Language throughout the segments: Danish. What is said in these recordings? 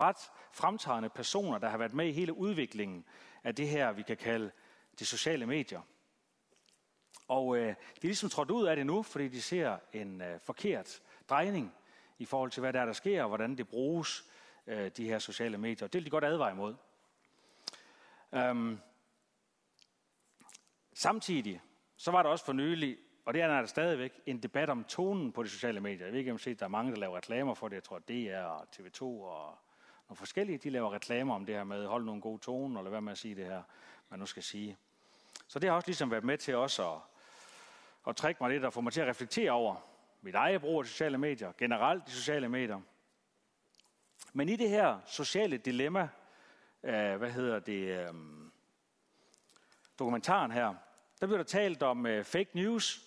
ret fremtrædende personer, der har været med i hele udviklingen af det her, vi kan kalde de sociale medier. Og øh, de er ligesom trådt ud af det nu, fordi de ser en øh, forkert drejning i forhold til, hvad der er, der sker, og hvordan det bruges, øh, de her sociale medier. Det vil de godt advare imod. Øhm, samtidig, så var der også for nylig, og det er der stadigvæk, en debat om tonen på de sociale medier. Jeg ved ikke, om set, der er mange, der laver reklamer for det. Jeg tror, det er TV2 og nogle forskellige, de laver reklamer om det her med, hold nogle gode toner, eller hvad med at sige det her, man nu skal sige. Så det har også ligesom været med til også at, at trække mig lidt og få mig til at reflektere over mit eget brug af sociale medier, generelt de sociale medier. Men i det her sociale dilemma, øh, hvad hedder det, øh, dokumentaren her, der bliver der talt om øh, fake news.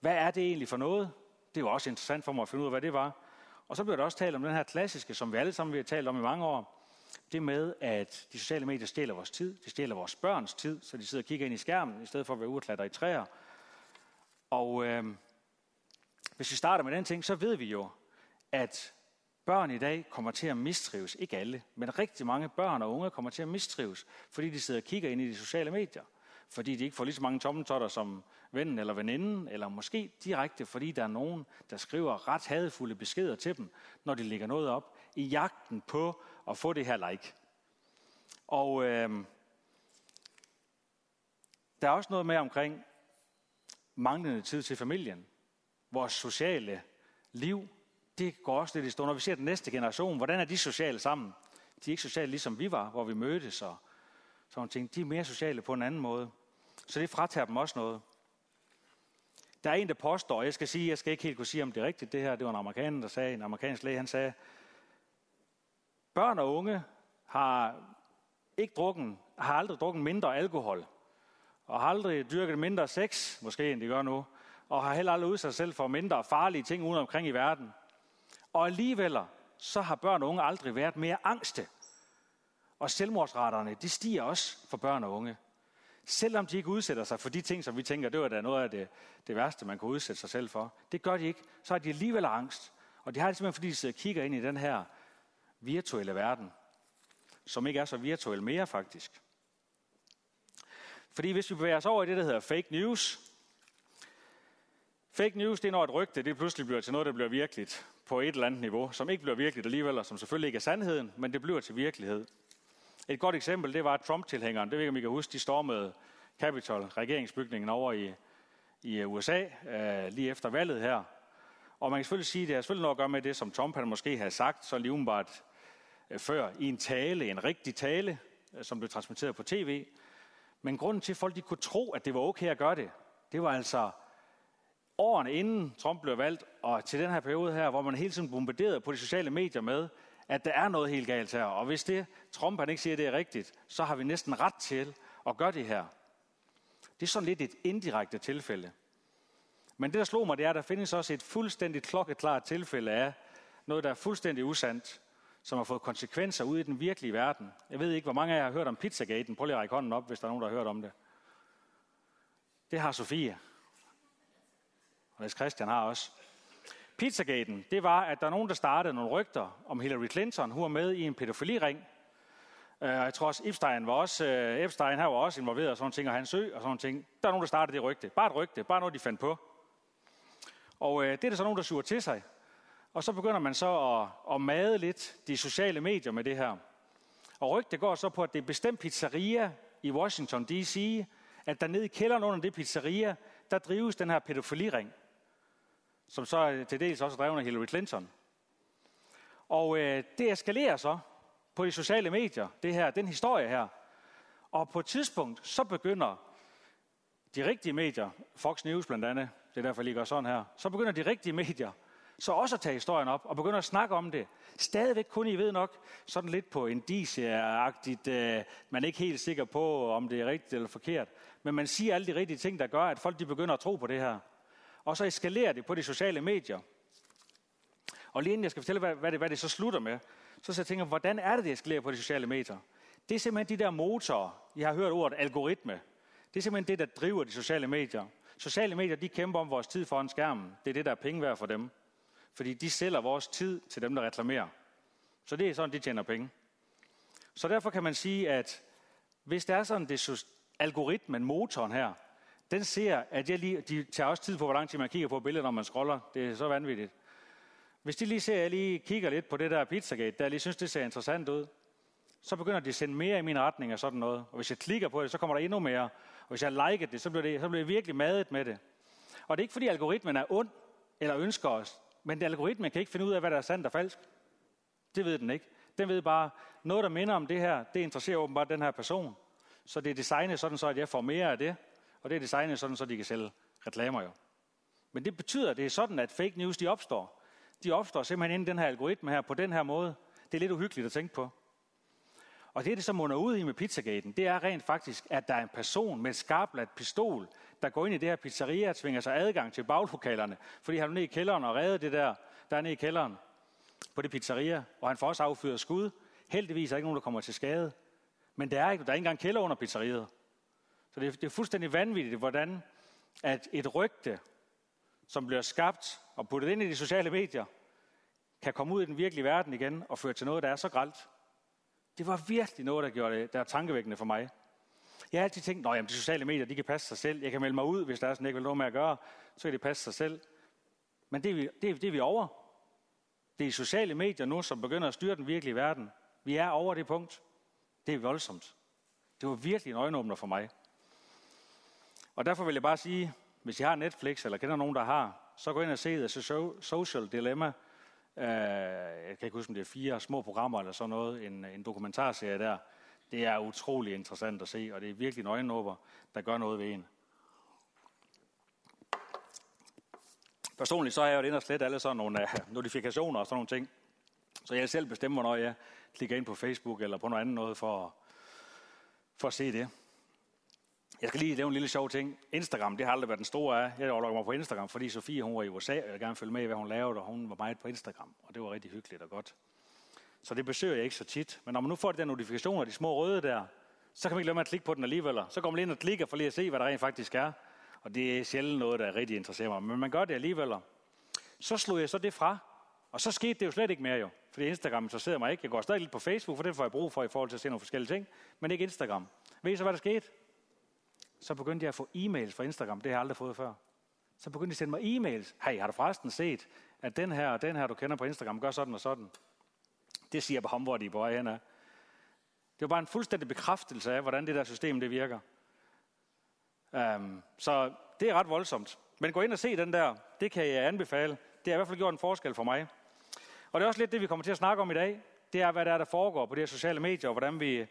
Hvad er det egentlig for noget? Det var også interessant for mig at finde ud af, hvad det var. Og så bliver der også talt om den her klassiske, som vi alle sammen har talt om i mange år. Det med, at de sociale medier stjæler vores tid. De stjæler vores børns tid, så de sidder og kigger ind i skærmen, i stedet for at være ude og klatre i træer. Og øh, hvis vi starter med den ting, så ved vi jo, at børn i dag kommer til at mistrives. Ikke alle, men rigtig mange børn og unge kommer til at mistrives, fordi de sidder og kigger ind i de sociale medier. Fordi de ikke får lige så mange tommeltotter som vennen eller veninden, eller måske direkte fordi der er nogen, der skriver ret hadefulde beskeder til dem, når de lægger noget op, i jagten på at få det her like. Og øh, der er også noget med omkring manglende tid til familien. Vores sociale liv, det går også lidt i stå. Når vi ser den næste generation, hvordan er de sociale sammen? De er ikke sociale ligesom vi var, hvor vi mødtes og sådan ting. De er mere sociale på en anden måde. Så det fratager dem også noget. Der er en, der påstår, jeg skal sige, jeg skal ikke helt kunne sige, om det er rigtigt, det her, det var en amerikaner, der sagde, en amerikansk læge, han sagde, børn og unge har ikke drukken, har aldrig drukket mindre alkohol, og har aldrig dyrket mindre sex, måske end de gør nu, og har heller aldrig udsat sig selv for mindre farlige ting uden omkring i verden. Og alligevel, så har børn og unge aldrig været mere angste. Og selvmordsraterne, de stiger også for børn og unge. Selvom de ikke udsætter sig for de ting, som vi tænker, det var da noget af det, det værste, man kunne udsætte sig selv for. Det gør de ikke. Så har de alligevel angst. Og de har det simpelthen, fordi de sidder og kigger ind i den her virtuelle verden, som ikke er så virtuel mere faktisk. Fordi hvis vi bevæger os over i det, der hedder fake news, fake news, det er når et rygte, det pludselig bliver til noget, der bliver virkeligt på et eller andet niveau, som ikke bliver virkeligt alligevel, og som selvfølgelig ikke er sandheden, men det bliver til virkelighed. Et godt eksempel, det var Trump-tilhængeren, det ved jeg, om I kan huske, de stormede Capitol, regeringsbygningen over i, i USA, øh, lige efter valget her. Og man kan selvfølgelig sige, at det har selvfølgelig noget at gøre med det, som Trump han måske havde sagt, så lige umiddelbart øh, før i en tale, en rigtig tale, øh, som blev transmitteret på tv. Men grunden til, at folk de kunne tro, at det var okay at gøre det, det var altså årene inden Trump blev valgt, og til den her periode her, hvor man hele tiden bombarderede på de sociale medier med, at der er noget helt galt her. Og hvis det, Trump han ikke siger, det er rigtigt, så har vi næsten ret til at gøre det her. Det er sådan lidt et indirekte tilfælde. Men det, der slog mig, det er, at der findes også et fuldstændig klokkeklart tilfælde af noget, der er fuldstændig usandt, som har fået konsekvenser ude i den virkelige verden. Jeg ved ikke, hvor mange af jer har hørt om Pizzagaten. Prøv lige at række hånden op, hvis der er nogen, der har hørt om det. Det har Sofie. Og Christian har også. Pizzagaten, det var, at der er nogen, der startede nogle rygter om Hillary Clinton. Hun var med i en pædofiliring. Øh, og jeg tror også, Epstein var også, øh, Epstein her var også involveret og sådan ting, og hans ø og sådan ting. Der er nogen, der startede det rygte. Bare et rygte, bare noget, de fandt på. Og øh, det er der så nogen, der suger til sig. Og så begynder man så at, at made lidt de sociale medier med det her. Og rygte går så på, at det er bestemt pizzeria i Washington D.C., at der nede i kælderen under det pizzeria, der drives den her pædofiliring som så er til dels også drevet af Hillary Clinton. Og øh, det eskalerer så på de sociale medier, det her, den historie her. Og på et tidspunkt, så begynder de rigtige medier, Fox News blandt andet, det er derfor, jeg lige gør sådan her, så begynder de rigtige medier så også at tage historien op og begynder at snakke om det. Stadigvæk kun, I ved nok, sådan lidt på indicieragtigt, øh, man er ikke helt sikker på, om det er rigtigt eller forkert, men man siger alle de rigtige ting, der gør, at folk de begynder at tro på det her og så eskalerer det på de sociale medier. Og lige inden jeg skal fortælle, hvad, hvad, det, hvad det så slutter med, så så jeg tænker, hvordan er det, det eskalerer på de sociale medier? Det er simpelthen de der motorer, jeg har hørt ordet algoritme. Det er simpelthen det, der driver de sociale medier. Sociale medier, de kæmper om vores tid foran skærmen. Det er det, der er penge værd for dem. Fordi de sælger vores tid til dem, der reklamerer. Så det er sådan, de tjener penge. Så derfor kan man sige, at hvis der er sådan, det algoritmen, motoren her, den ser, at jeg lige, de tager også tid på, hvor lang tid man kigger på billedet, når man scroller. Det er så vanvittigt. Hvis de lige ser, at jeg lige kigger lidt på det der Pizzagate, der jeg lige synes, det ser interessant ud, så begynder de at sende mere i min retning og sådan noget. Og hvis jeg klikker på det, så kommer der endnu mere. Og hvis jeg liker det, så bliver, det, så bliver jeg virkelig madet med det. Og det er ikke fordi algoritmen er ond eller ønsker os, men algoritmen kan ikke finde ud af, hvad der er sandt og falsk. Det ved den ikke. Den ved bare, noget der minder om det her, det interesserer åbenbart den her person. Så det er designet sådan, så at jeg får mere af det, og det er designet sådan, så de kan sælge reklamer jo. Men det betyder, at det er sådan, at fake news de opstår. De opstår simpelthen inden den her algoritme her, på den her måde. Det er lidt uhyggeligt at tænke på. Og det, det så munder ud i med pizzagaten, det er rent faktisk, at der er en person med et skarpladt pistol, der går ind i det her pizzeria og tvinger sig adgang til baglokalerne, fordi han er nede i kælderen og redder det der, der er nede i kælderen på det pizzeria, og han får også affyret skud. Heldigvis er der ikke nogen, der kommer til skade. Men der er, ikke, der er ikke engang kælder under pizzeriet. Så det er, det er fuldstændig vanvittigt, hvordan at et rygte, som bliver skabt og puttet ind i de sociale medier, kan komme ud i den virkelige verden igen og føre til noget, der er så gralt. Det var virkelig noget, der gjorde det, der er tankevækkende for mig. Jeg har altid tænkt, at de sociale medier de kan passe sig selv. Jeg kan melde mig ud, hvis der er sådan, jeg ikke vil noget med at gøre. Så kan det passe sig selv. Men det er, vi, det, er, det er vi over. Det er sociale medier nu, som begynder at styre den virkelige verden. Vi er over det punkt. Det er voldsomt. Det var virkelig en øjenåbner for mig. Og derfor vil jeg bare sige, hvis I har Netflix, eller kender nogen, der har, så gå ind og se The Social Dilemma. Uh, jeg kan ikke huske, om det er fire små programmer eller sådan noget. En, en dokumentarserie der. Det er utrolig interessant at se, og det er virkelig en øjenåber, der gør noget ved en. Personligt så har jeg jo inde og slet alle sådan nogle uh, notifikationer og sådan nogle ting. Så jeg selv bestemmer, når jeg klikker ind på Facebook eller på noget andet noget for, for at se det. Jeg skal lige lave en lille sjov ting. Instagram, det har aldrig været den store af. Jeg logger mig på Instagram, fordi Sofie hun var i USA, og jeg vil gerne følge med i, hvad hun lavede, og hun var meget på Instagram. Og det var rigtig hyggeligt og godt. Så det besøger jeg ikke så tit. Men når man nu får de der notifikationer, de små røde der, så kan man ikke lade med at klikke på den alligevel. Så går man ind og klikker for lige at se, hvad der rent faktisk er. Og det er sjældent noget, der rigtig interesserer mig. Men man gør det alligevel. Så slog jeg så det fra. Og så skete det jo slet ikke mere jo. Fordi Instagram interesserede mig ikke. Jeg går stadig lidt på Facebook, for det får jeg brug for i forhold til at se nogle forskellige ting. Men ikke Instagram. Ved I så, hvad der skete? Så begyndte jeg at få e-mails fra Instagram. Det har jeg aldrig fået før. Så begyndte de at sende mig e-mails. Hey, har du forresten set, at den her og den her, du kender på Instagram, gør sådan og sådan? Det siger på ham, hvor de er på vej hen af. Det var bare en fuldstændig bekræftelse af, hvordan det der system det virker. Um, så det er ret voldsomt. Men gå ind og se den der. Det kan jeg anbefale. Det har i hvert fald gjort en forskel for mig. Og det er også lidt det, vi kommer til at snakke om i dag. Det er, hvad der er, der foregår på de her sociale medier, og hvordan vi...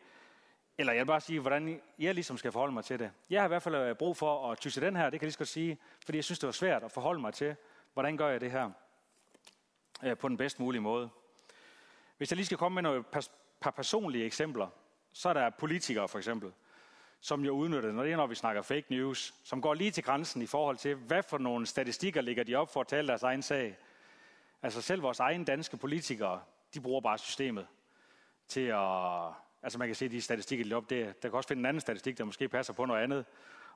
Eller jeg vil bare sige, hvordan jeg ligesom skal forholde mig til det. Jeg har i hvert fald øh, brug for at tyse den her, det kan jeg lige så godt sige, fordi jeg synes, det var svært at forholde mig til, hvordan gør jeg det her øh, på den bedst mulige måde. Hvis jeg lige skal komme med nogle par personlige eksempler, så er der politikere for eksempel, som jo udnytter det, når det er, når vi snakker fake news, som går lige til grænsen i forhold til, hvad for nogle statistikker ligger de op for at tale deres egen sag. Altså selv vores egne danske politikere, de bruger bare systemet til at... Altså man kan se de statistikker, de op. der. der kan også finde en anden statistik, der måske passer på noget andet.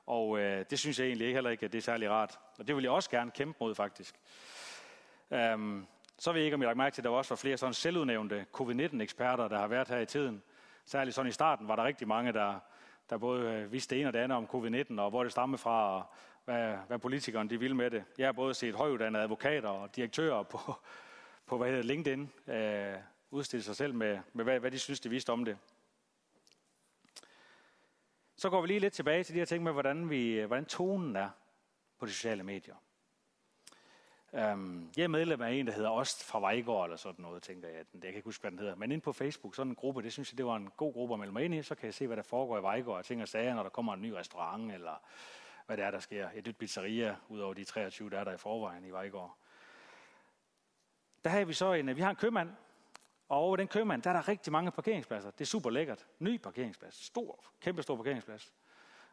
Og øh, det synes jeg egentlig heller ikke, at det er særlig rart. Og det vil jeg også gerne kæmpe mod, faktisk. Øhm, så ved jeg ikke, om I har mærke til, at der også var flere sådan selvudnævnte covid-19-eksperter, der har været her i tiden. Særligt sådan i starten var der rigtig mange, der, der både øh, vidste det ene og det andet om covid-19, og hvor det stammer fra, og hvad, hvad politikerne de ville med det. Jeg har både set højuddannede advokater og direktører på, på hvad hedder LinkedIn øh, udstille sig selv med, med hvad, hvad de synes, de vidste om det. Så går vi lige lidt tilbage til de her ting med, hvordan, vi, hvordan tonen er på de sociale medier. Um, jeg er medlem af en, der hedder Ost fra Vejgaard, eller sådan noget, tænker jeg. Jeg kan ikke huske, hvad den hedder. Men inde på Facebook, sådan en gruppe, det synes jeg, det var en god gruppe at melde mig ind i. Så kan jeg se, hvad der foregår i Vejgaard, og ting og sager, når der kommer en ny restaurant, eller hvad det er, der sker. Et nyt pizzeria, ud over de 23, der er der i forvejen i Vejgaard. Der har vi så en, vi har en købmand, og over den købmand, der er der rigtig mange parkeringspladser. Det er super lækkert. Ny parkeringsplads. Stor, kæmpe stor parkeringsplads.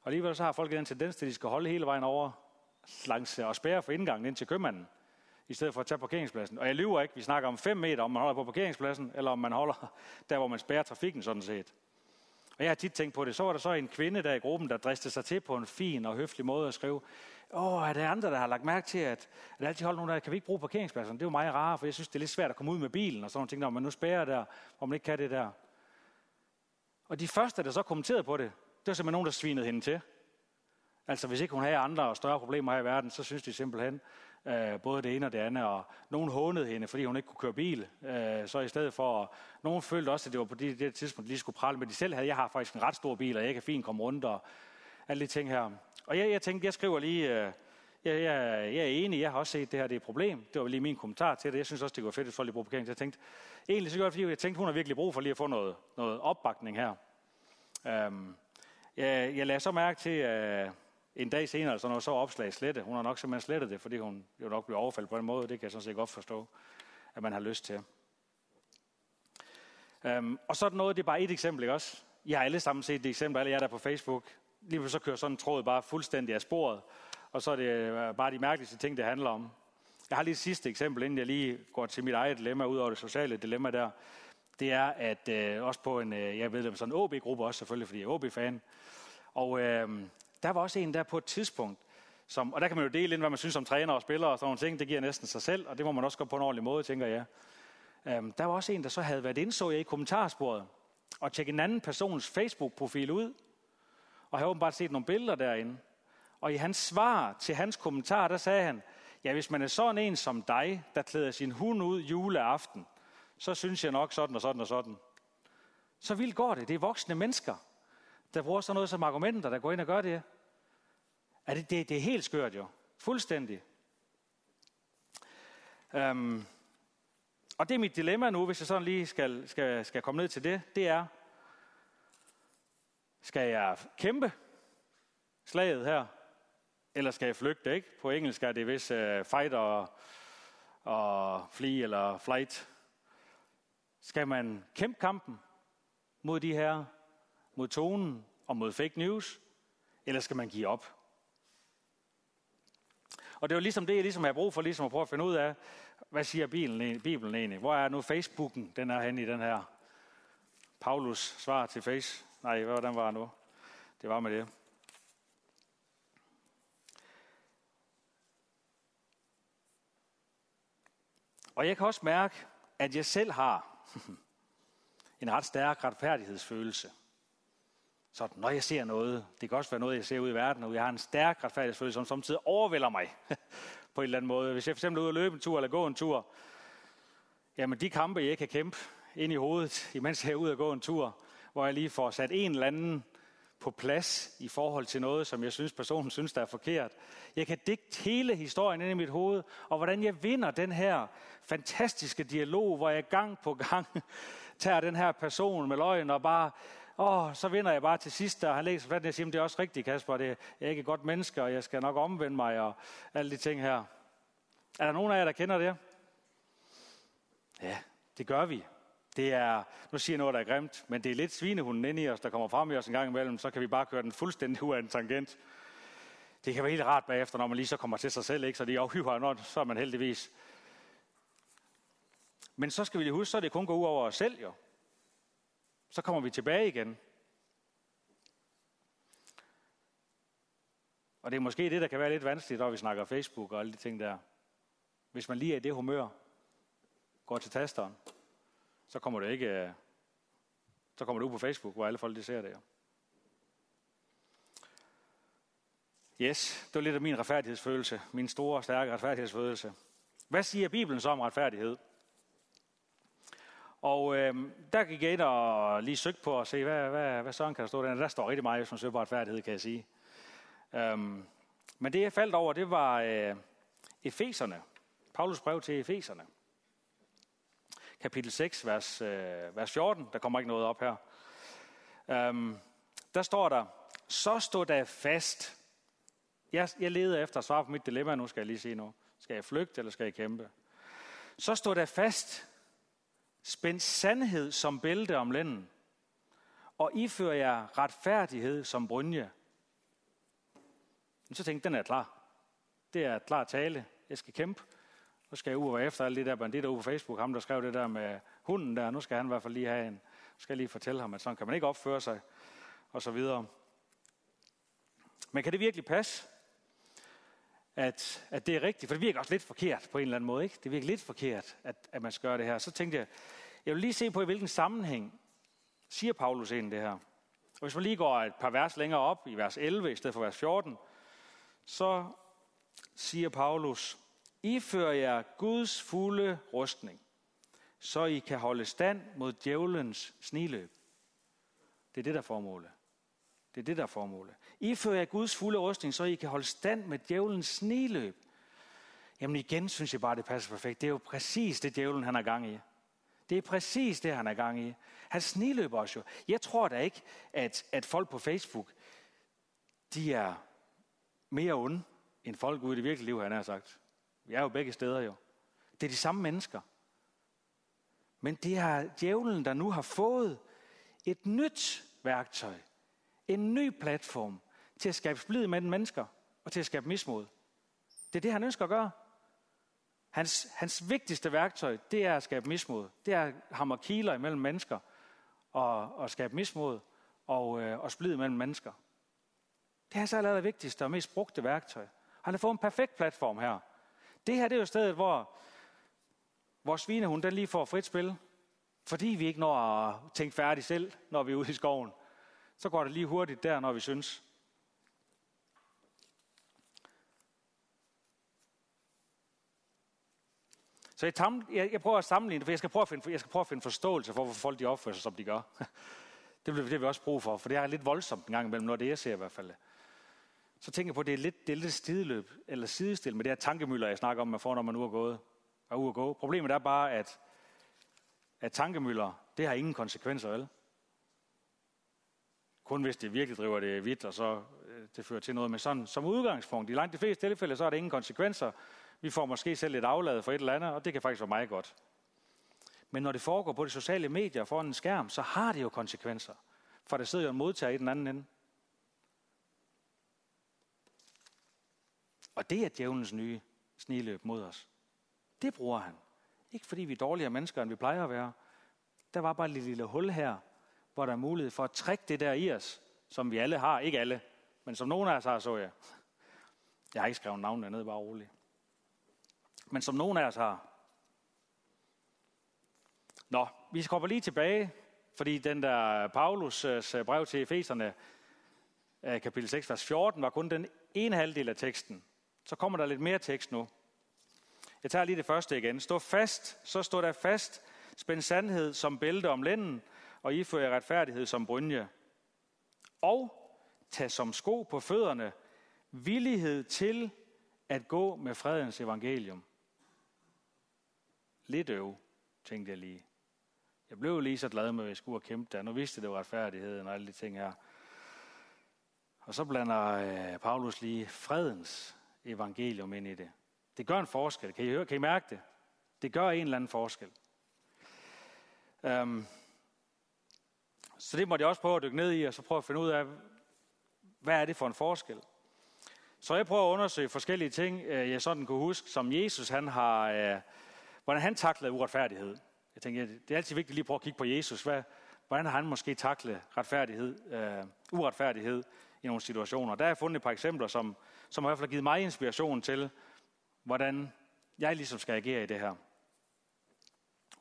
Og alligevel så har folk den tendens til, at de skal holde hele vejen over langs og spærre for indgangen ind til købmanden i stedet for at tage parkeringspladsen. Og jeg lyver ikke, vi snakker om 5 meter, om man holder på parkeringspladsen, eller om man holder der, hvor man spærrer trafikken sådan set. Og jeg har tit tænkt på det. Så var der så en kvinde der i gruppen, der dristede sig til på en fin og høflig måde at skrive, åh, er der andre, der har lagt mærke til, at, at der altid holder nogen der, kan vi ikke bruge parkeringspladsen? Det er jo meget rart, for jeg synes, det er lidt svært at komme ud med bilen og sådan nogle ting, når man nu spærer der, hvor man ikke kan det der. Og de første, der så kommenterede på det, det var simpelthen nogen, der svinede hende til. Altså hvis ikke hun havde andre og større problemer her i verden, så synes de simpelthen øh, både det ene og det andet. Og nogen hånede hende, fordi hun ikke kunne køre bil. Øh, så i stedet for, nogen følte også, at det var på det, det tidspunkt, de lige skulle prale med de selv havde. Jeg har faktisk en ret stor bil, og jeg kan fint komme rundt og alle de ting her. Og jeg, jeg tænkte, jeg skriver lige, øh, jeg, jeg, jeg er enig, jeg har også set, at det her det er et problem. Det var lige min kommentar til det. Jeg synes også, det var fedt, at folk lige bruger parkering. Så jeg tænkte, egentlig så gør det, fordi jeg tænkte, hun har virkelig brug for lige at få noget, noget opbakning her. Øhm, jeg, jeg lader så mærke til, øh, en dag senere, så når så opslag slette. Hun har nok simpelthen slettet det, fordi hun jo nok bliver overfaldet på den måde. Det kan jeg sådan set godt forstå, at man har lyst til. Øhm, og så er det noget, det er bare et eksempel, ikke også? Jeg har alle sammen set det eksempel, alle jer der på Facebook. Lige så kører sådan en tråd bare fuldstændig af sporet, og så er det øh, bare de mærkeligste ting, det handler om. Jeg har lige et sidste eksempel, inden jeg lige går til mit eget dilemma, ud over det sociale dilemma der. Det er, at øh, også på en, øh, jeg ved det, sådan en OB-gruppe også selvfølgelig, fordi jeg er OB-fan. Og øh, der var også en der på et tidspunkt, som, og der kan man jo dele ind, hvad man synes om træner og spillere og sådan nogle ting. Det giver næsten sig selv, og det må man også gøre på en ordentlig måde, tænker jeg. Øh, der var også en, der så havde været indså jeg i kommentarsporet, og tjekke en anden persons Facebook-profil ud, og havde åbenbart set nogle billeder derinde. Og i hans svar til hans kommentar, der sagde han, ja, hvis man er sådan en som dig, der klæder sin hund ud juleaften, så synes jeg nok sådan og sådan og sådan. Så vildt går det. Det er voksne mennesker, der bruger sådan noget som argumenter, der går ind og gør det. Er det, det, det er helt skørt jo. Fuldstændig. Øhm, og det er mit dilemma nu, hvis jeg sådan lige skal, skal, skal komme ned til det, det er, skal jeg kæmpe slaget her, eller skal jeg flygte, ikke? På engelsk er det vist uh, fight og, og flee eller flight. Skal man kæmpe kampen mod de her, mod tonen og mod fake news, eller skal man give op? Og det er jo ligesom det, ligesom jeg ligesom har brug for ligesom at prøve at finde ud af, hvad siger Bibelen, Bibelen egentlig? Hvor er nu Facebooken, den er henne i den her Paulus svar til Face? Nej, hvordan var det nu? Det var med det. Og jeg kan også mærke, at jeg selv har en ret stærk retfærdighedsfølelse. Så når jeg ser noget, det kan også være noget, jeg ser ud i verden, og jeg har en stærk retfærdighedsfølelse, som samtidig overvælder mig på en eller anden måde. Hvis jeg for eksempel er ude og løbe en tur eller gå en tur, jamen de kampe, jeg kan kæmpe ind i hovedet, imens jeg er ude og gå en tur, hvor jeg lige får sat en eller anden på plads i forhold til noget, som jeg synes, personen synes, der er forkert. Jeg kan digte hele historien ind i mit hoved, og hvordan jeg vinder den her fantastiske dialog, hvor jeg gang på gang tager den her person med løgn og bare, åh, så vinder jeg bare til sidst, og han læser flat, jeg siger, det er også rigtigt, Kasper, det, jeg er ikke et godt menneske, og jeg skal nok omvende mig, og alle de ting her. Er der nogen af jer, der kender det? Ja, det gør vi. Det er, nu siger jeg noget, der er grimt, men det er lidt svinehunden inde i os, der kommer frem i os en gang imellem, så kan vi bare køre den fuldstændig ud af en tangent. Det kan være helt rart bagefter, når man lige så kommer til sig selv, ikke? så det afhyver noget, så er man heldigvis. Men så skal vi lige huske, så det kun går ud over os selv jo. Så kommer vi tilbage igen. Og det er måske det, der kan være lidt vanskeligt, når vi snakker Facebook og alle de ting der. Hvis man lige er i det humør, går til tasteren, så kommer det ikke, øh, så kommer det ud på Facebook, hvor alle folk de ser det. Yes, det var lidt af min retfærdighedsfølelse, min store, stærke retfærdighedsfølelse. Hvad siger Bibelen så om retfærdighed? Og øh, der gik jeg ind og lige søgte på at se, hvad, hvad, hvad sådan kan der stå der. Der står rigtig meget, hvis man søger på retfærdighed, kan jeg sige. Um, men det jeg faldt over, det var øh, Efeserne. Paulus brev til Efeserne kapitel 6, vers, øh, vers 14. Der kommer ikke noget op her. Øhm, der står der, så stod der fast. Jeg, jeg leder efter at svare på mit dilemma, nu skal jeg lige sige noget. Skal jeg flygte, eller skal jeg kæmpe? Så stod der fast. Spænd sandhed som bælte om lænden. Og ifører jeg retfærdighed som brynje. Så tænkte den er klar. Det er klar tale. Jeg skal kæmpe. Nu skal jeg ud og efter alle de der banditter ude på Facebook. Ham, der skrev det der med hunden der. Nu skal han i hvert fald lige have en. Nu skal jeg lige fortælle ham, at sådan kan man ikke opføre sig. Og så videre. Men kan det virkelig passe? at, at det er rigtigt. For det virker også lidt forkert på en eller anden måde. Ikke? Det virker lidt forkert, at, at man skal gøre det her. Så tænkte jeg, jeg vil lige se på, i hvilken sammenhæng siger Paulus egentlig det her. Og hvis man lige går et par vers længere op, i vers 11 i stedet for vers 14, så siger Paulus, i fører jer Guds fulde rustning, så I kan holde stand mod djævelens sniløb. Det er det, der er formålet. Det er det, der er formålet. I fører jer Guds fulde rustning, så I kan holde stand med djævelens sniløb. Jamen igen synes jeg bare, det passer perfekt. Det er jo præcis det, djævlen han er gang i. Det er præcis det, han er gang i. Han sniløber os jo. Jeg tror da ikke, at, at folk på Facebook, de er mere onde, end folk ude i det virkelige liv, han har sagt. Vi er jo begge steder jo. Det er de samme mennesker. Men det er djævlen, der nu har fået et nyt værktøj. En ny platform til at skabe splid mellem mennesker og til at skabe mismod. Det er det, han ønsker at gøre. Hans, hans vigtigste værktøj, det er at skabe mismod. Det er at hamre kiler imellem mennesker og, og skabe mismod og, øh, og splid mellem mennesker. Det er hans aller vigtigste og mest brugte værktøj. Han har fået en perfekt platform her. Det her det er jo stedet, hvor vores svinehund den lige får frit spil. Fordi vi ikke når at tænke færdigt selv, når vi er ude i skoven. Så går det lige hurtigt der, når vi synes. Så jeg, jeg, jeg prøver at sammenligne det, for jeg skal prøve at finde, jeg skal prøve at finde forståelse for, hvorfor folk de opfører sig, som de gør. Det bliver det vi også brug for, for det er lidt voldsomt en gang imellem, når det jeg ser i hvert fald. Så tænker jeg på, at det er lidt, det er lidt stideløb, eller sidestil med det her tankemøller, jeg snakker om, man får, når man nu er gået. Er ude at gå. Problemet er bare, at, at tankemøller, det har ingen konsekvenser, vel? Kun hvis det virkelig driver det vidt, og så øh, det fører til noget. Men sådan, som udgangspunkt, i langt de fleste tilfælde, så er der ingen konsekvenser. Vi får måske selv lidt afladet for et eller andet, og det kan faktisk være meget godt. Men når det foregår på de sociale medier foran en skærm, så har det jo konsekvenser. For der sidder jo en modtager i den anden ende. Og det er djævelens nye sniløb mod os. Det bruger han. Ikke fordi vi er dårligere mennesker, end vi plejer at være. Der var bare et lille, lille hul her, hvor der er mulighed for at trække det der i os, som vi alle har. Ikke alle, men som nogen af os har, så jeg. Jeg har ikke skrevet navnet ned, bare roligt. Men som nogen af os har. Nå, vi skal lige tilbage, fordi den der Paulus' brev til Efeserne, eh, kapitel 6, vers 14, var kun den ene halvdel af teksten. Så kommer der lidt mere tekst nu. Jeg tager lige det første igen. Stå fast, så står der fast. Spænd sandhed som bælte om lænden, og ifør retfærdighed som brynje. Og tag som sko på fødderne villighed til at gå med fredens evangelium. Lidt øv, tænkte jeg lige. Jeg blev lige så glad med, at jeg skulle have kæmpet der. Nu vidste det var retfærdigheden og alle de ting her. Og så blander øh, Paulus lige fredens evangelium ind i det. Det gør en forskel. Kan I, høre? Kan I mærke det? Det gør en eller anden forskel. Um, så det måtte jeg også prøve at dykke ned i, og så prøve at finde ud af, hvad er det for en forskel? Så jeg prøver at undersøge forskellige ting, øh, jeg sådan kunne huske, som Jesus han har, øh, hvordan han taklede uretfærdighed. Jeg tænker, det er altid vigtigt lige at prøve at kigge på Jesus. Hvad, hvordan har han måske taklet retfærdighed, uh, uretfærdighed i nogle situationer? Der har jeg fundet et par eksempler, som, som har i hvert fald givet mig inspiration til, hvordan jeg ligesom skal agere i det her.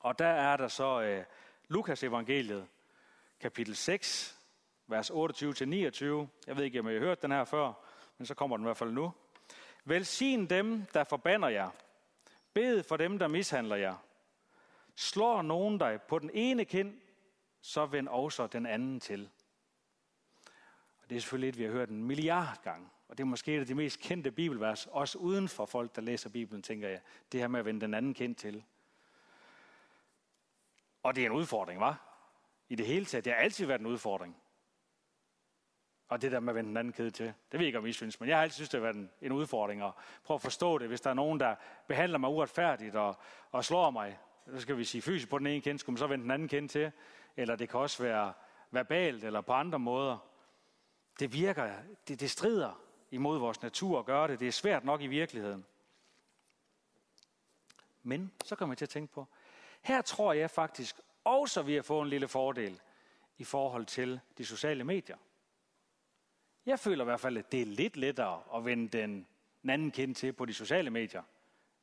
Og der er der så øh, Lukas evangeliet, kapitel 6, vers 28-29. Jeg ved ikke, om I har hørt den her før, men så kommer den i hvert fald nu. Velsign dem, der forbander jer. Bed for dem, der mishandler jer. Slår nogen dig på den ene kind, så vend også den anden til. Og det er selvfølgelig et, vi har hørt en milliard gange. Og det er måske et af de mest kendte bibelvers, også uden for folk, der læser Bibelen, tænker jeg. Det her med at vende den anden kind til. Og det er en udfordring, var? I det hele taget. Det har altid været en udfordring. Og det der med at vende den anden kæde til, det ved jeg ikke, om I synes, men jeg har altid synes, det har været en, en udfordring at prøve at forstå det, hvis der er nogen, der behandler mig uretfærdigt og, og slår mig, så skal vi sige fysisk på den ene kende, skulle man så vende den anden kende til, eller det kan også være verbalt eller på andre måder. Det virker, det, det strider imod vores natur at gøre det. Det er svært nok i virkeligheden. Men så kommer jeg til at tænke på, her tror jeg faktisk også, vi har fået en lille fordel i forhold til de sociale medier. Jeg føler i hvert fald, at det er lidt lettere at vende den anden kendt til på de sociale medier,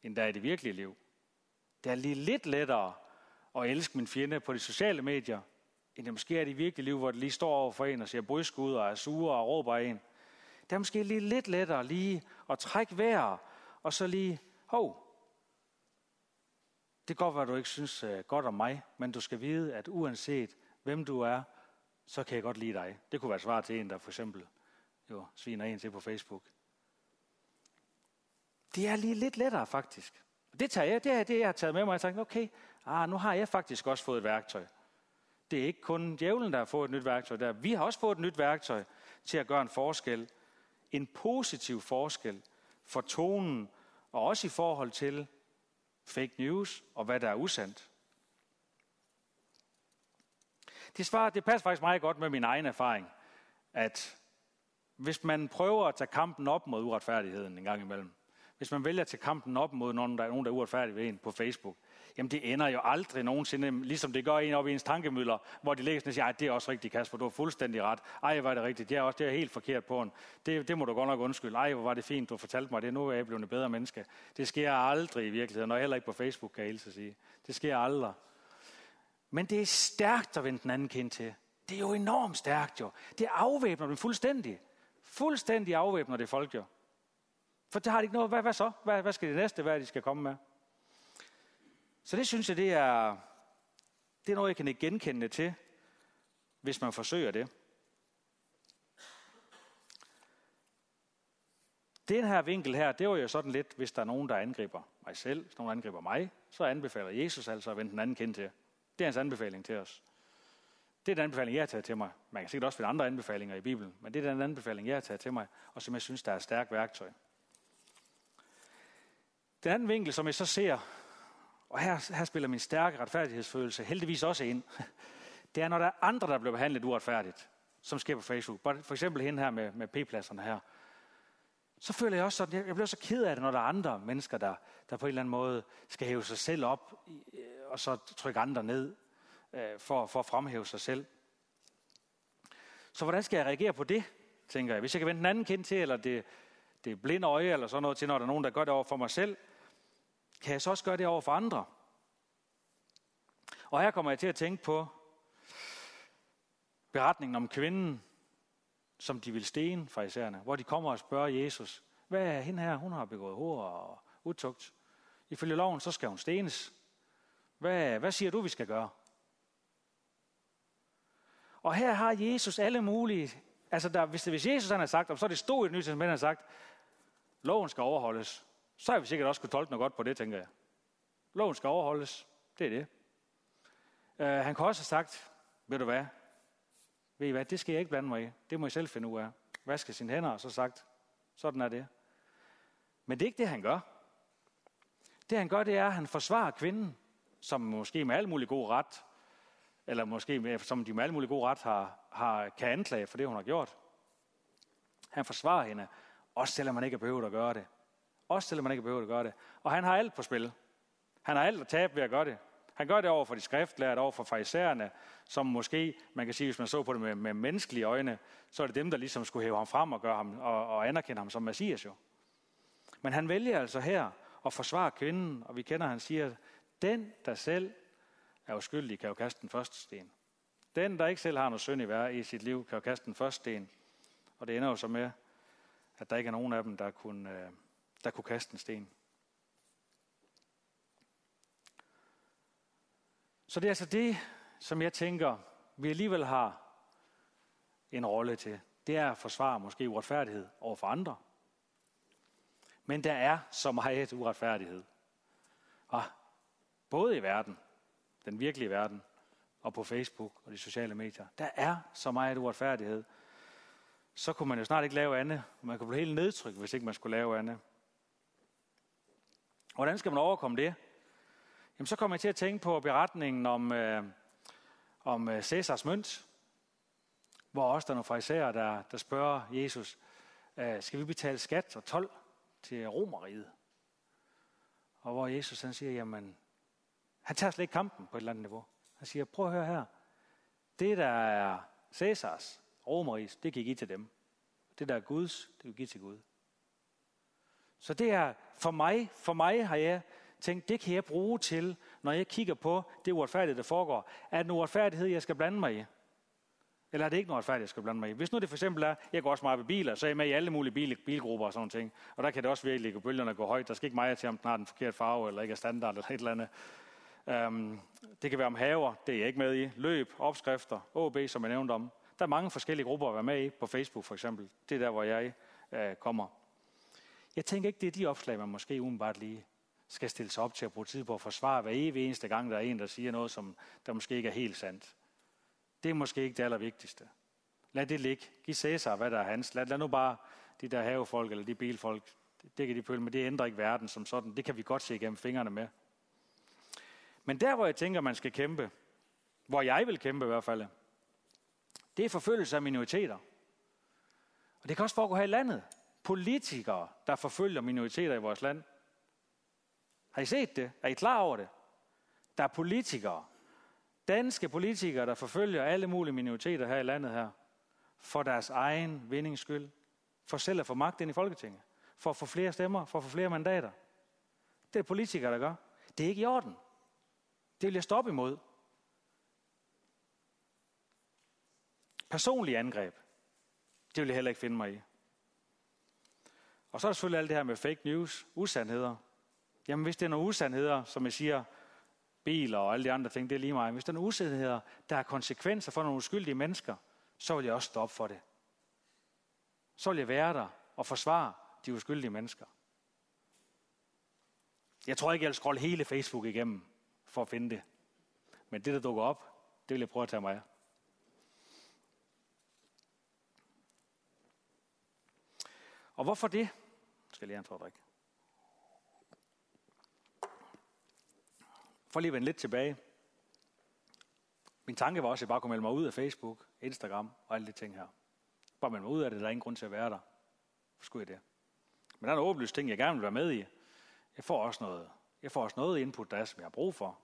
end der er i det virkelige liv. Det er lige lidt lettere at elske min fjende på de sociale medier, end det måske er i det virkelige liv, hvor det lige står over for en og siger bryskud og er sure og råber en. Det er måske lige lidt lettere lige at trække vejret, og så lige, hov, det kan godt være, du ikke synes øh, godt om mig, men du skal vide, at uanset hvem du er, så kan jeg godt lide dig. Det kunne være svar til en, der for eksempel jo, sviner en til på Facebook. Det er lige lidt lettere faktisk. Det, tager jeg, det er det, jeg har taget med mig. Jeg tænkte, okay, ah, nu har jeg faktisk også fået et værktøj. Det er ikke kun djævlen, der har fået et nyt værktøj. Der. Vi har også fået et nyt værktøj til at gøre en forskel. En positiv forskel for tonen, og også i forhold til fake news og hvad der er usandt. Det, svarer, det passer faktisk meget godt med min egen erfaring, at hvis man prøver at tage kampen op mod uretfærdigheden en gang imellem, hvis man vælger at tage kampen op mod nogen, der, er nogen, der er uretfærdig ved en på Facebook, jamen det ender jo aldrig nogensinde, ligesom det gør en op i ens tankemøller, hvor de læser og siger, det er også rigtigt, Kasper, du har fuldstændig ret. Ej, var det rigtigt, det er også det er helt forkert på en. Det, det må du godt nok undskylde. Ej, hvor var det fint, du fortalte mig det, nu er jeg blevet en bedre menneske. Det sker aldrig i virkeligheden, og heller ikke på Facebook, kan jeg hilse sige. Det sker aldrig. Men det er stærkt at vende den anden kind til. Det er jo enormt stærkt jo. Det afvæbner dem fuldstændig. Fuldstændig afvæbner det folk jo. For det har de ikke noget. Hvad, hvad så? Hvad, hvad skal det næste være, de skal komme med? Så det synes jeg, det er, det er noget, jeg kan ikke genkende til, hvis man forsøger det. Den her vinkel her, det var jo sådan lidt, hvis der er nogen, der angriber mig selv, hvis nogen angriber mig, så anbefaler Jesus altså at vende den anden kind til. Det er hans anbefaling til os. Det er den anbefaling, jeg har taget til mig. Man kan sikkert også finde andre anbefalinger i Bibelen, men det er den anbefaling, jeg har taget til mig, og som jeg synes, der er et stærkt værktøj. Den anden vinkel, som jeg så ser, og her, her spiller min stærke retfærdighedsfølelse heldigvis også ind, det er, når der er andre, der bliver behandlet uretfærdigt, som sker på Facebook. For eksempel hende her med, med P-pladserne her. Så føler jeg også sådan, jeg bliver så ked af det, når der er andre mennesker, der, der på en eller anden måde skal hæve sig selv op, øh, og så trykke andre ned, øh, for, for at fremhæve sig selv. Så hvordan skal jeg reagere på det, tænker jeg. Hvis jeg kan vende den anden kind til, eller det, det blinde øje, eller sådan noget til, når der er nogen, der gør det over for mig selv, kan jeg så også gøre det over for andre? Og her kommer jeg til at tænke på beretningen om kvinden, som de vil stene fra isærne, hvor de kommer og spørger Jesus, hvad er hende her? Hun har begået hår og utugt. Ifølge loven, så skal hun stenes. Hvad, hvad siger du, vi skal gøre? Og her har Jesus alle mulige, altså der, hvis, hvis Jesus han har sagt, så er det stod i det nye testament, han har sagt, loven skal overholdes så har vi sikkert også kunne tolke noget godt på det, tænker jeg. Loven skal overholdes. Det er det. Uh, han kan også have sagt, ved du hvad, ved I hvad, det skal jeg ikke blande mig i. Det må I selv finde ud af. Vaske sine hænder, og så sagt, sådan er det. Men det er ikke det, han gør. Det han gør, det er, at han forsvarer kvinden, som måske med al mulig god ret, eller måske med, som de med al mulig god ret har, har, kan anklage for det, hun har gjort. Han forsvarer hende, også selvom man ikke har behøvet at gøre det. Også selvom man ikke behøver at gøre det. Og han har alt på spil. Han har alt at tabe ved at gøre det. Han gør det over for de skriftlærte, over for farisæerne, som måske, man kan sige, hvis man så på det med, med menneskelige øjne, så er det dem, der ligesom skulle hæve ham frem og, gøre ham, og, og anerkende ham som Messias jo. Men han vælger altså her at forsvare kvinden, og vi kender, han siger, den, der selv er uskyldig, kan jo kaste den første sten. Den, der ikke selv har noget synd i, vær i sit liv, kan jo kaste den første sten. Og det ender jo så med, at der ikke er nogen af dem, der kunne, øh, der kunne kaste en sten. Så det er altså det, som jeg tænker, vi alligevel har en rolle til. Det er at forsvare måske uretfærdighed over for andre. Men der er så meget uretfærdighed. Og både i verden, den virkelige verden, og på Facebook og de sociale medier. Der er så meget uretfærdighed. Så kunne man jo snart ikke lave andet. Man kunne blive helt nedtrykt, hvis ikke man skulle lave andet. Hvordan skal man overkomme det? Jamen, så kommer jeg til at tænke på beretningen om, øh, om øh, Cæsars mønt, hvor også der er nogle fraiserer, der, der spørger Jesus, øh, skal vi betale skat og tolv til romeriet? Og hvor Jesus han siger, jamen, han tager slet ikke kampen på et eller andet niveau. Han siger, prøv at høre her. Det, der er Cæsars, romeris, det kan I give til dem. Det, der er Guds, det kan I give til Gud. Så det er for mig, for mig har jeg tænkt, det kan jeg bruge til, når jeg kigger på det uretfærdige, der foregår. Er det en uretfærdighed, jeg skal blande mig i? Eller er det ikke noget retfærdigt, jeg skal blande mig i? Hvis nu det for eksempel er, jeg går også meget ved biler, så er jeg med i alle mulige bil, bilgrupper og sådan ting. Og der kan det også virkelig ligge bølgerne gå højt. Der skal ikke meget til, om den har den forkerte farve, eller ikke er standard, eller et eller andet. Um, det kan være om haver, det er jeg ikke med i. Løb, opskrifter, OB, som jeg nævnte om. Der er mange forskellige grupper at være med i, på Facebook for eksempel. Det er der, hvor jeg uh, kommer. Jeg tænker ikke, det er de opslag, man måske umiddelbart lige skal stille sig op til at bruge tid på at forsvare hver evig eneste gang, der er en, der siger noget, som der måske ikke er helt sandt. Det er måske ikke det allervigtigste. Lad det ligge. Giv Cæsar, hvad der er hans. Lad, lad nu bare de der havefolk eller de bilfolk, det kan de pøle med. Det ændrer ikke verden som sådan. Det kan vi godt se igennem fingrene med. Men der, hvor jeg tænker, man skal kæmpe, hvor jeg vil kæmpe i hvert fald, det er forfølgelse af minoriteter. Og det kan også foregå her i landet. Politikere, der forfølger minoriteter i vores land. Har I set det? Er I klar over det? Der er politikere, danske politikere, der forfølger alle mulige minoriteter her i landet her, for deres egen vindings skyld, for selv at få magt ind i Folketinget, for at få flere stemmer, for at få flere mandater. Det er politikere, der gør. Det er ikke i orden. Det vil jeg stoppe imod. Personlige angreb, det vil jeg heller ikke finde mig i. Og så er der selvfølgelig alt det her med fake news, usandheder. Jamen hvis det er nogle usandheder, som jeg siger, biler og alle de andre ting, det er lige meget. Hvis der er nogle usandheder, der har konsekvenser for nogle uskyldige mennesker, så vil jeg også stoppe for det. Så vil jeg være der og forsvare de uskyldige mennesker. Jeg tror ikke, jeg vil scrolle hele Facebook igennem for at finde det. Men det, der dukker op, det vil jeg prøve at tage mig af. Og hvorfor det? Jeg skal lige have en drik. For lige at vende lidt tilbage. Min tanke var også, at jeg bare kunne melde mig ud af Facebook, Instagram og alle de ting her. Bare melde mig ud af det, der er ingen grund til at være der. Hvor skulle jeg det? Men der er nogle åbenlyst ting, jeg gerne vil være med i. Jeg får også noget, jeg får også noget input, der er, som jeg har brug for.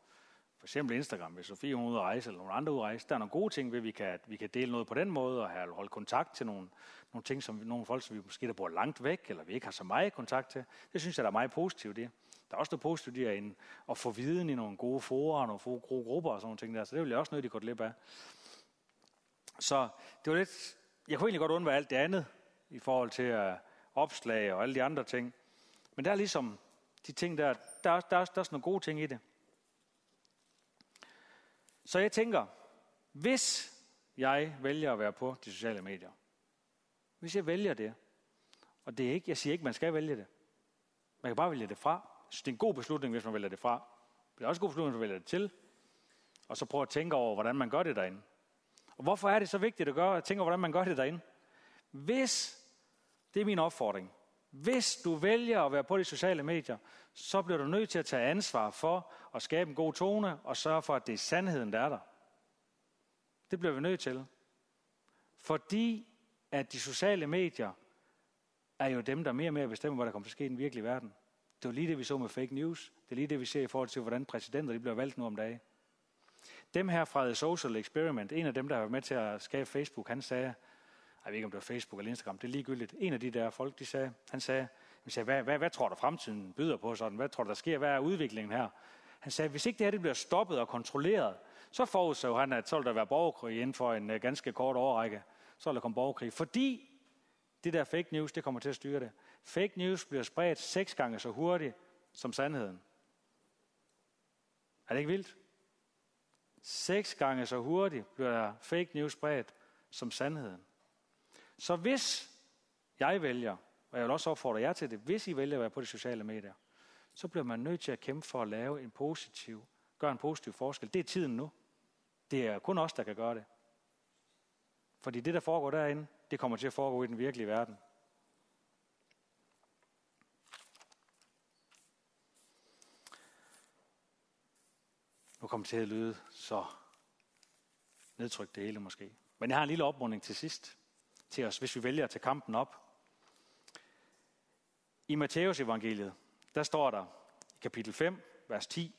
For eksempel Instagram, hvis Sofie hun er ude at rejse, eller nogle andre ude at rejse. Der er nogle gode ting ved, at vi kan, vi kan dele noget på den måde, og have, holde kontakt til nogle, nogle ting, som nogle folk, som vi måske der bor langt væk, eller vi ikke har så meget kontakt til. Det synes jeg, der er meget positivt i. Der er også noget positivt i at, at få viden i nogle gode forer, nogle gode grupper og sådan nogle ting der. Så det vil jeg også nødt til gå lidt af. Så det var lidt, jeg kunne egentlig godt undvære alt det andet i forhold til uh, opslag og alle de andre ting. Men der er ligesom de ting der, der der, der, er, der er sådan nogle gode ting i det. Så jeg tænker, hvis jeg vælger at være på de sociale medier, hvis jeg vælger det, og det er ikke, jeg siger ikke, man skal vælge det. Man kan bare vælge det fra. Så det er en god beslutning, hvis man vælger det fra. Det er også en god beslutning, hvis man vælger det til. Og så prøve at tænke over, hvordan man gør det derinde. Og hvorfor er det så vigtigt at, gøre, at tænke over, hvordan man gør det derinde? Hvis, det er min opfordring, hvis du vælger at være på de sociale medier, så bliver du nødt til at tage ansvar for at skabe en god tone og sørge for, at det er sandheden, der er der. Det bliver vi nødt til. Fordi at de sociale medier er jo dem, der mere og mere bestemmer, hvad der kommer til at ske i den virkelige verden. Det var lige det, vi så med fake news. Det er lige det, vi ser i forhold til, hvordan præsidenter de bliver valgt nu om dagen. Dem her fra The Social Experiment, en af dem, der har været med til at skabe Facebook, han sagde, jeg ved ikke, om det var Facebook eller Instagram, det er ligegyldigt. En af de der folk, de sagde, han sagde, sagde hvad, hvad, hvad tror du fremtiden byder på sådan? Hvad tror du, der sker? Hvad er udviklingen her? Han sagde, hvis ikke det her det bliver stoppet og kontrolleret, så forudså han, at så vil der være borgerkrig inden for en øh, ganske kort årrække. Så vil der komme borgerkrig. Fordi det der fake news, det kommer til at styre det. Fake news bliver spredt seks gange så hurtigt som sandheden. Er det ikke vildt? Seks gange så hurtigt bliver fake news spredt som sandheden. Så hvis jeg vælger, og jeg vil også opfordre jer til det, hvis I vælger at være på de sociale medier, så bliver man nødt til at kæmpe for at lave en positiv, gøre en positiv forskel. Det er tiden nu. Det er kun os, der kan gøre det. Fordi det, der foregår derinde, det kommer til at foregå i den virkelige verden. Nu kommer det til at lyde så nedtrykt det hele måske. Men jeg har en lille opmuntring til sidst til os, hvis vi vælger at tage kampen op. I Matteus evangeliet, der står der i kapitel 5, vers 10,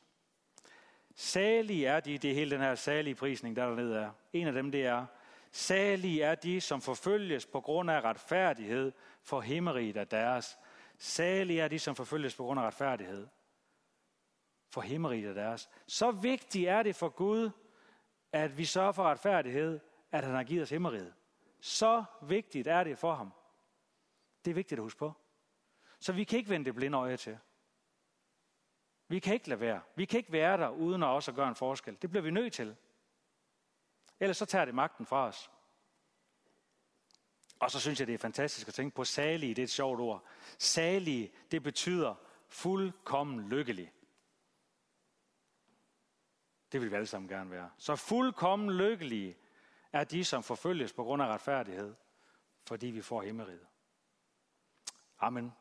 Salige er de, det er hele den her salige prisning, der dernede er. En af dem, det er, salige er de, som forfølges på grund af retfærdighed, for himmeriget er deres. Særlige er de, som forfølges på grund af retfærdighed. For himmeriget er deres. Så vigtigt er det for Gud, at vi sørger for retfærdighed, at han har givet os himmeriget. Så vigtigt er det for ham. Det er vigtigt at huske på. Så vi kan ikke vende det blinde øje til. Vi kan ikke lade være. Vi kan ikke være der, uden at også gøre en forskel. Det bliver vi nødt til. Ellers så tager det magten fra os. Og så synes jeg, det er fantastisk at tænke på salige, det er et sjovt ord. Salige, det betyder fuldkommen lykkelig. Det vil vi alle sammen gerne være. Så fuldkommen lykkelige er de, som forfølges på grund af retfærdighed, fordi vi får himmeriget. Amen.